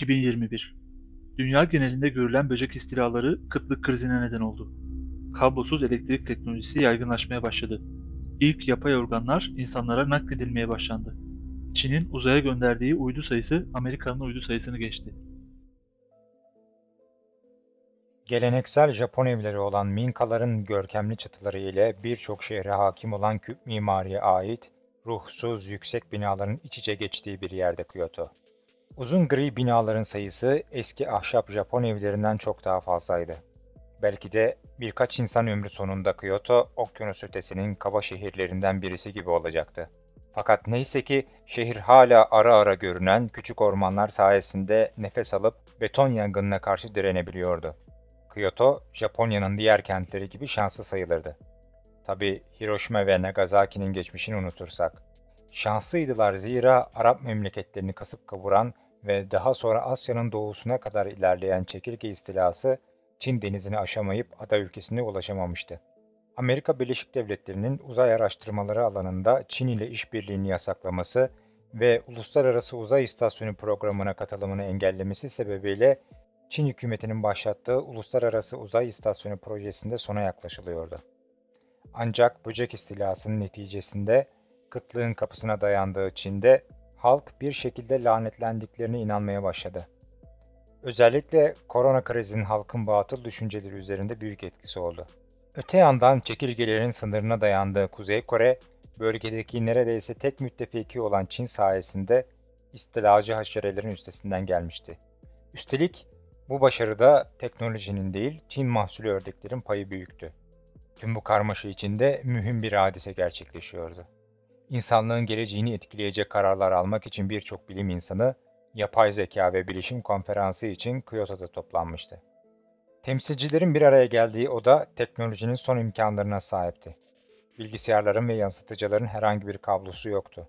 Yıl 2021. Dünya genelinde görülen böcek istilaları kıtlık krizine neden oldu. Kablosuz elektrik teknolojisi yaygınlaşmaya başladı. İlk yapay organlar insanlara nakledilmeye başlandı. Çin'in uzaya gönderdiği uydu sayısı Amerika'nın uydu sayısını geçti. Geleneksel Japon evleri olan Minkaların görkemli çatıları ile birçok şehre hakim olan küp mimariye ait ruhsuz yüksek binaların iç içe geçtiği bir yerde Kyoto. Uzun gri binaların sayısı eski ahşap Japon evlerinden çok daha fazlaydı. Belki de birkaç insan ömrü sonunda Kyoto, okyanus ötesinin kaba şehirlerinden birisi gibi olacaktı. Fakat neyse ki şehir hala ara ara görünen küçük ormanlar sayesinde nefes alıp beton yangınına karşı direnebiliyordu. Kyoto, Japonya'nın diğer kentleri gibi şanslı sayılırdı. Tabi Hiroşima ve Nagasaki'nin geçmişini unutursak. Şanslıydılar zira Arap memleketlerini kasıp kavuran ve daha sonra Asya'nın doğusuna kadar ilerleyen çekirge istilası Çin denizini aşamayıp ada ülkesine ulaşamamıştı. Amerika Birleşik Devletleri'nin uzay araştırmaları alanında Çin ile işbirliğini yasaklaması ve Uluslararası Uzay İstasyonu programına katılımını engellemesi sebebiyle Çin hükümetinin başlattığı Uluslararası Uzay İstasyonu projesinde sona yaklaşılıyordu. Ancak böcek istilasının neticesinde kıtlığın kapısına dayandığı Çin'de halk bir şekilde lanetlendiklerine inanmaya başladı. Özellikle korona krizinin halkın batıl düşünceleri üzerinde büyük etkisi oldu. Öte yandan çekirgelerin sınırına dayandığı Kuzey Kore, bölgedeki neredeyse tek müttefiki olan Çin sayesinde istilacı haşerelerin üstesinden gelmişti. Üstelik bu başarıda teknolojinin değil, Çin mahsulü ördeklerin payı büyüktü. Tüm bu karmaşa içinde mühim bir hadise gerçekleşiyordu. İnsanlığın geleceğini etkileyecek kararlar almak için birçok bilim insanı Yapay Zeka ve Bilişim Konferansı için Kyoto'da toplanmıştı. Temsilcilerin bir araya geldiği oda teknolojinin son imkanlarına sahipti. Bilgisayarların ve yansıtıcıların herhangi bir kablosu yoktu.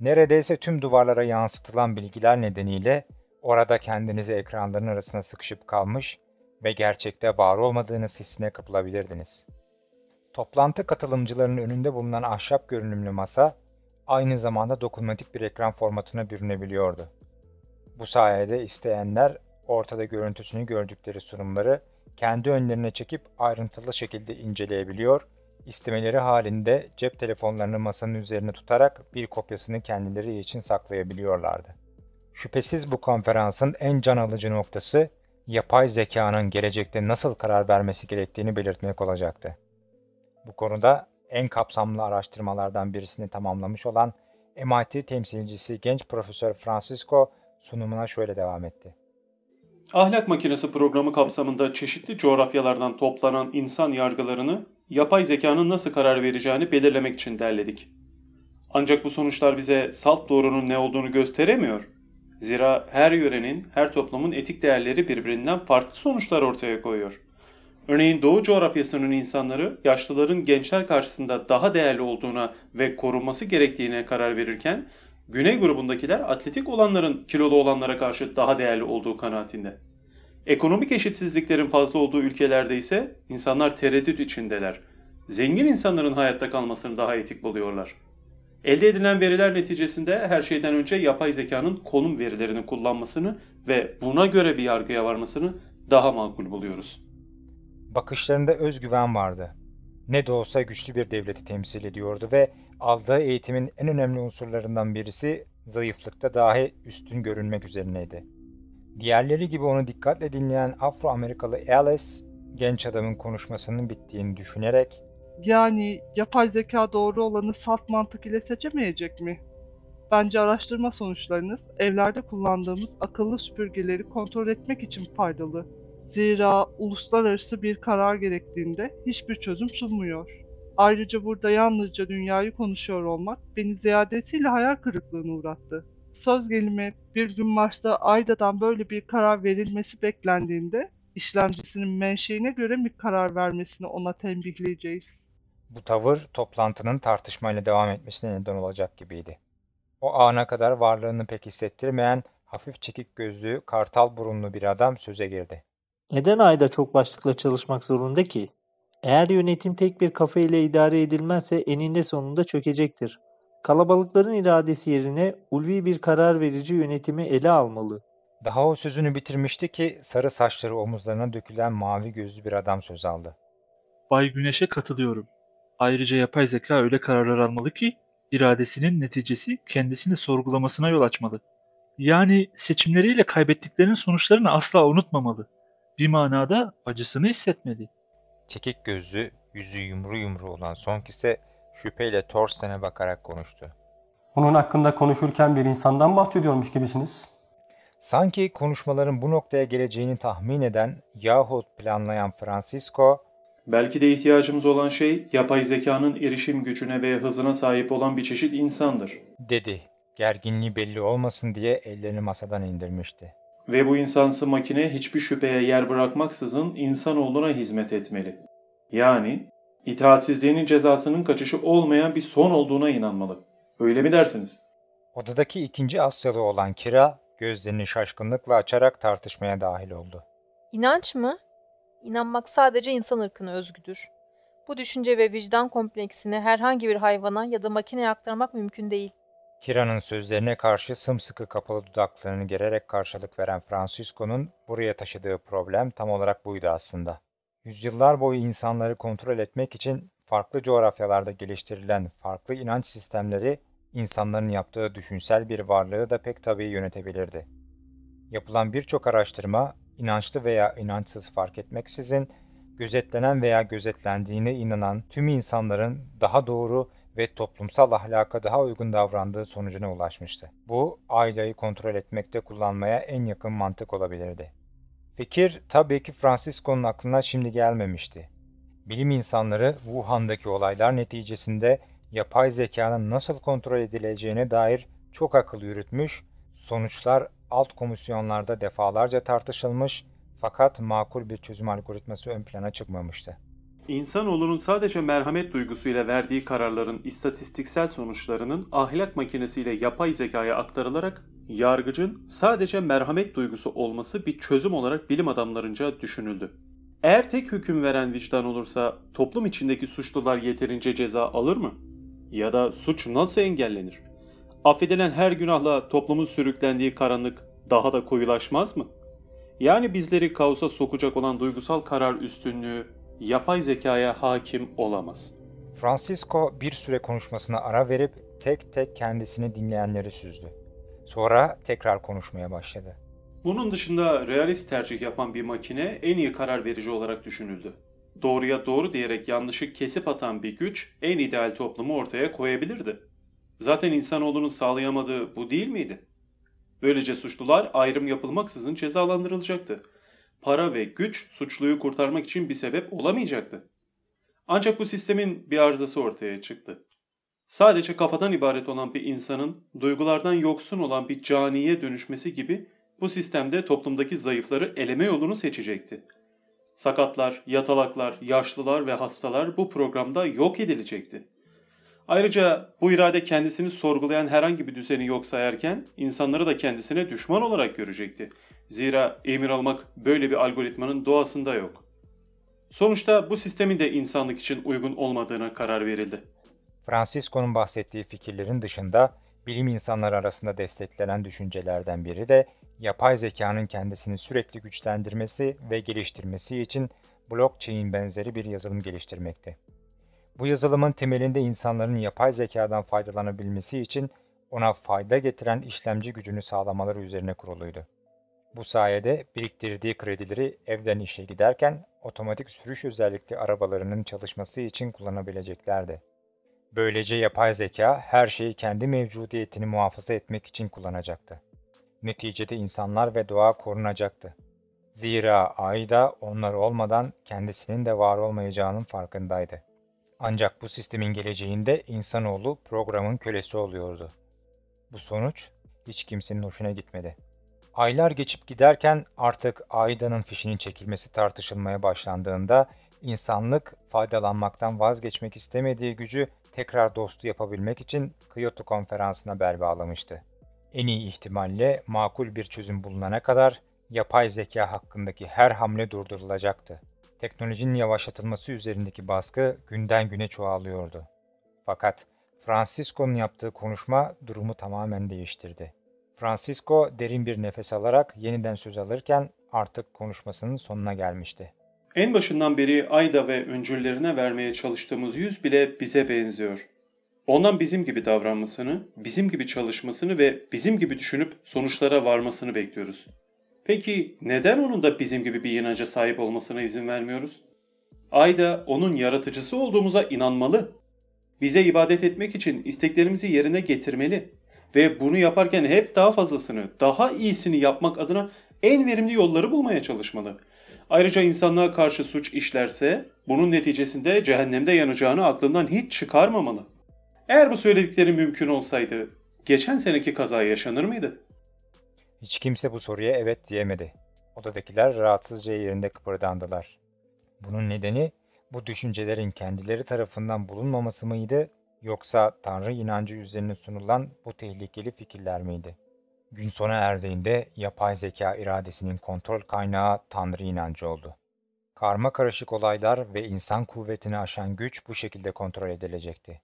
Neredeyse tüm duvarlara yansıtılan bilgiler nedeniyle orada kendinizi ekranların arasına sıkışıp kalmış ve gerçekte var olmadığınız hissine kapılabilirdiniz. Toplantı katılımcılarının önünde bulunan ahşap görünümlü masa aynı zamanda dokunmatik bir ekran formatına bürünebiliyordu. Bu sayede isteyenler ortada görüntüsünü gördükleri sunumları kendi önlerine çekip ayrıntılı şekilde inceleyebiliyor, istemeleri halinde cep telefonlarını masanın üzerine tutarak bir kopyasını kendileri için saklayabiliyorlardı. Şüphesiz bu konferansın en can alıcı noktası yapay zekanın gelecekte nasıl karar vermesi gerektiğini belirtmek olacaktı. Bu konuda en kapsamlı araştırmalardan birisini tamamlamış olan MIT temsilcisi genç Profesör Francisco sunumuna şöyle devam etti. Ahlak makinesi programı kapsamında çeşitli coğrafyalardan toplanan insan yargılarını yapay zekanın nasıl karar vereceğini belirlemek için derledik. Ancak bu sonuçlar bize salt doğrunun ne olduğunu gösteremiyor. Zira her yörenin, her toplumun etik değerleri birbirinden farklı sonuçlar ortaya koyuyor. Örneğin Doğu coğrafyasının insanları yaşlıların gençler karşısında daha değerli olduğuna ve korunması gerektiğine karar verirken Güney grubundakiler atletik olanların kilolu olanlara karşı daha değerli olduğu kanaatinde. Ekonomik eşitsizliklerin fazla olduğu ülkelerde ise insanlar tereddüt içindeler. Zengin insanların hayatta kalmasını daha etik buluyorlar. Elde edilen veriler neticesinde her şeyden önce yapay zekanın konum verilerini kullanmasını ve buna göre bir yargıya varmasını daha makul buluyoruz. Bakışlarında özgüven vardı. Ne de olsa güçlü bir devleti temsil ediyordu ve aldığı eğitimin en önemli unsurlarından birisi zayıflıkta dahi üstün görünmek üzerineydi. Diğerleri gibi onu dikkatle dinleyen Afro-Amerikalı Alice, genç adamın konuşmasının bittiğini düşünerek Yani yapay zeka doğru olanı salt mantık ile seçemeyecek mi? Bence araştırma sonuçlarınız evlerde kullandığımız akıllı süpürgeleri kontrol etmek için faydalı. Zira uluslararası bir karar gerektiğinde hiçbir çözüm sunmuyor. Ayrıca burada yalnızca dünyayı konuşuyor olmak beni ziyadesiyle hayal kırıklığına uğrattı. Söz gelimi bir gün Mars'ta Ayda'dan böyle bir karar verilmesi beklendiğinde işlemcisinin menşeine göre bir karar vermesini ona tembihleyeceğiz. bu tavır toplantının tartışmayla devam etmesine neden olacak gibiydi. O ana kadar varlığını pek hissettirmeyen hafif çekik gözlü, kartal burunlu bir adam söze girdi. Neden ayda çok başlıkla çalışmak zorunda ki? Eğer yönetim tek bir kafa ile idare edilmezse eninde sonunda çökecektir. Kalabalıkların iradesi yerine ulvi bir karar verici yönetimi ele almalı. Daha o sözünü bitirmişti ki sarı saçları omuzlarına dökülen mavi gözlü bir adam söz aldı. Bay Güneş'e katılıyorum. Ayrıca yapay zeka öyle kararlar almalı ki iradesinin neticesi kendisini sorgulamasına yol açmalı. Yani seçimleriyle kaybettiklerinin sonuçlarını asla unutmamalı. Bir manada acısını hissetmeli. Çekik gözlü, yüzü yumru yumru olan Song ise şüpheyle Thorsten'e bakarak konuştu. Onun hakkında konuşurken bir insandan bahsediyormuş gibisiniz. Sanki konuşmaların bu noktaya geleceğini tahmin eden yahut planlayan Francisco, Belki de ihtiyacımız olan şey yapay zekanın erişim gücüne ve hızına sahip olan bir çeşit insandır. dedi. Gerginliği belli olmasın diye ellerini masadan indirmişti. Ve bu insansı makine hiçbir şüpheye yer bırakmaksızın insanoğluna hizmet etmeli. Yani itaatsizliğinin cezasının kaçışı olmayan bir son olduğuna inanmalı. Öyle mi dersiniz? Odadaki ikinci Asyalı olan Kira, gözlerini şaşkınlıkla açarak tartışmaya dahil oldu. İnanç mı? İnanmak sadece insan ırkına özgüdür. Bu düşünce ve vicdan kompleksini herhangi bir hayvana ya da makineye aktarmak mümkün değil. Kira'nın sözlerine karşı sımsıkı kapalı dudaklarını gererek karşılık veren Francisco'nun buraya taşıdığı problem tam olarak buydu aslında. Yüzyıllar boyu insanları kontrol etmek için farklı coğrafyalarda geliştirilen farklı inanç sistemleri insanların yaptığı düşünsel bir varlığı da pek tabii yönetebilirdi. Yapılan birçok araştırma inançlı veya inançsız fark etmeksizin gözetlenen veya gözetlendiğine inanan tüm insanların daha doğru ve toplumsal ahlaka daha uygun davrandığı sonucuna ulaşmıştı. Bu, aileyi kontrol etmekte kullanmaya en yakın mantık olabilirdi. Fikir tabii ki Francisco'nun aklına şimdi gelmemişti. Bilim insanları Wuhan'daki olaylar neticesinde yapay zekanın nasıl kontrol edileceğine dair çok akıl yürütmüş, sonuçlar alt komisyonlarda defalarca tartışılmış fakat makul bir çözüm algoritması ön plana çıkmamıştı. İnsanoğlunun sadece merhamet duygusuyla verdiği kararların istatistiksel sonuçlarının ahlak makinesiyle yapay zekaya aktarılarak yargıcın sadece merhamet duygusu olması bir çözüm olarak bilim adamlarınca düşünüldü. Eğer tek hüküm veren vicdan olursa toplum içindeki suçlular yeterince ceza alır mı? Ya da suç nasıl engellenir? Affedilen her günahla toplumun sürüklendiği karanlık daha da koyulaşmaz mı? Yani bizleri kaosa sokacak olan duygusal karar üstünlüğü yapay zekaya hakim olamaz. Francisco bir süre konuşmasına ara verip tek tek kendisini dinleyenleri süzdü. Sonra tekrar konuşmaya başladı. Bunun dışında realist tercih yapan bir makine en iyi karar verici olarak düşünüldü. Doğruya doğru diyerek yanlışı kesip atan bir güç en ideal toplumu ortaya koyabilirdi. Zaten insanoğlunun sağlayamadığı bu değil miydi? Böylece suçlular ayrım yapılmaksızın cezalandırılacaktı. Para ve güç suçluyu kurtarmak için bir sebep olamayacaktı. Ancak bu sistemin bir arızası ortaya çıktı. Sadece kafadan ibaret olan bir insanın duygulardan yoksun olan bir caniye dönüşmesi gibi bu sistemde toplumdaki zayıfları eleme yolunu seçecekti. Sakatlar, yatalaklar, yaşlılar ve hastalar bu programda yok edilecekti. Ayrıca bu irade kendisini sorgulayan herhangi bir düzeni yok sayarken insanları da kendisine düşman olarak görecekti. Zira emir almak böyle bir algoritmanın doğasında yok. Sonuçta bu sistemin de insanlık için uygun olmadığına karar verildi. Francisco'nun bahsettiği fikirlerin dışında bilim insanları arasında desteklenen düşüncelerden biri de yapay zekanın kendisini sürekli güçlendirmesi ve geliştirmesi için blockchain benzeri bir yazılım geliştirmekti. Bu yazılımın temelinde insanların yapay zekadan faydalanabilmesi için ona fayda getiren işlemci gücünü sağlamaları üzerine kuruluydu. Bu sayede biriktirdiği kredileri evden işe giderken otomatik sürüş özellikli arabalarının çalışması için kullanabileceklerdi. Böylece yapay zeka her şeyi kendi mevcudiyetini muhafaza etmek için kullanacaktı. Neticede insanlar ve doğa korunacaktı. Zira ayda onlar olmadan kendisinin de var olmayacağının farkındaydı. Ancak bu sistemin geleceğinde insanoğlu programın kölesi oluyordu. Bu sonuç hiç kimsenin hoşuna gitmedi. Aylar geçip giderken artık Aida'nın fişinin çekilmesi tartışılmaya başlandığında insanlık faydalanmaktan vazgeçmek istemediği gücü tekrar dostu yapabilmek için Kyoto konferansına bel bağlamıştı. En iyi ihtimalle makul bir çözüm bulunana kadar yapay zeka hakkındaki her hamle durdurulacaktı. Teknolojinin yavaşlatılması üzerindeki baskı günden güne çoğalıyordu. Fakat Francisco'nun yaptığı konuşma durumu tamamen değiştirdi. Francisco derin bir nefes alarak yeniden söz alırken artık konuşmasının sonuna gelmişti. En başından beri Ayda ve öncüllerine vermeye çalıştığımız yüz bile bize benziyor. Ondan bizim gibi davranmasını, bizim gibi çalışmasını ve bizim gibi düşünüp sonuçlara varmasını bekliyoruz. Peki neden onun da bizim gibi bir inanca sahip olmasına izin vermiyoruz? Ayda onun yaratıcısı olduğumuza inanmalı. Bize ibadet etmek için isteklerimizi yerine getirmeli ve bunu yaparken hep daha fazlasını, daha iyisini yapmak adına en verimli yolları bulmaya çalışmalı. Ayrıca insanlığa karşı suç işlerse bunun neticesinde cehennemde yanacağını aklından hiç çıkarmamalı. Eğer bu söyledikleri mümkün olsaydı geçen seneki kaza yaşanır mıydı? Hiç kimse bu soruya evet diyemedi. Odadakiler rahatsızca yerinde kıpırdandılar. Bunun nedeni bu düşüncelerin kendileri tarafından bulunmaması mıydı yoksa Tanrı inancı üzerine sunulan bu tehlikeli fikirler miydi? Gün sona erdiğinde yapay zeka iradesinin kontrol kaynağı Tanrı inancı oldu. Karma karışık olaylar ve insan kuvvetini aşan güç bu şekilde kontrol edilecekti.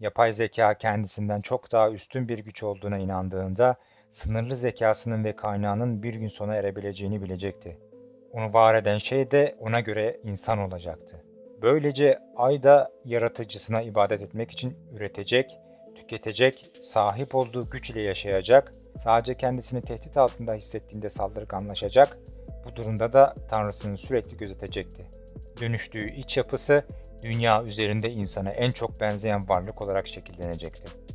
Yapay zeka kendisinden çok daha üstün bir güç olduğuna inandığında sınırlı zekasının ve kaynağının bir gün sona erebileceğini bilecekti. Onu var eden şey de ona göre insan olacaktı. Böylece Ayda yaratıcısına ibadet etmek için üretecek, tüketecek, sahip olduğu güç ile yaşayacak, sadece kendisini tehdit altında hissettiğinde saldırganlaşacak, bu durumda da Tanrısını sürekli gözetecekti. Dönüştüğü iç yapısı dünya üzerinde insana en çok benzeyen varlık olarak şekillenecekti.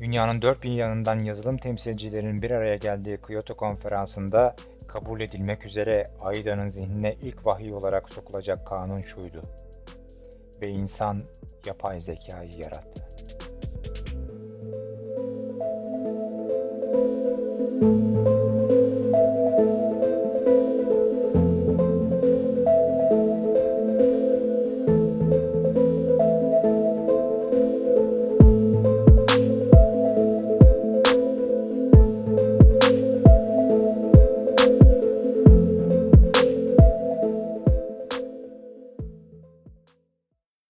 Dünyanın dört bir yanından yazılım temsilcilerinin bir araya geldiği Kyoto konferansında kabul edilmek üzere Aida'nın zihnine ilk vahiy olarak sokulacak kanun şuydu. Ve insan yapay zekayı yarattı. Müzik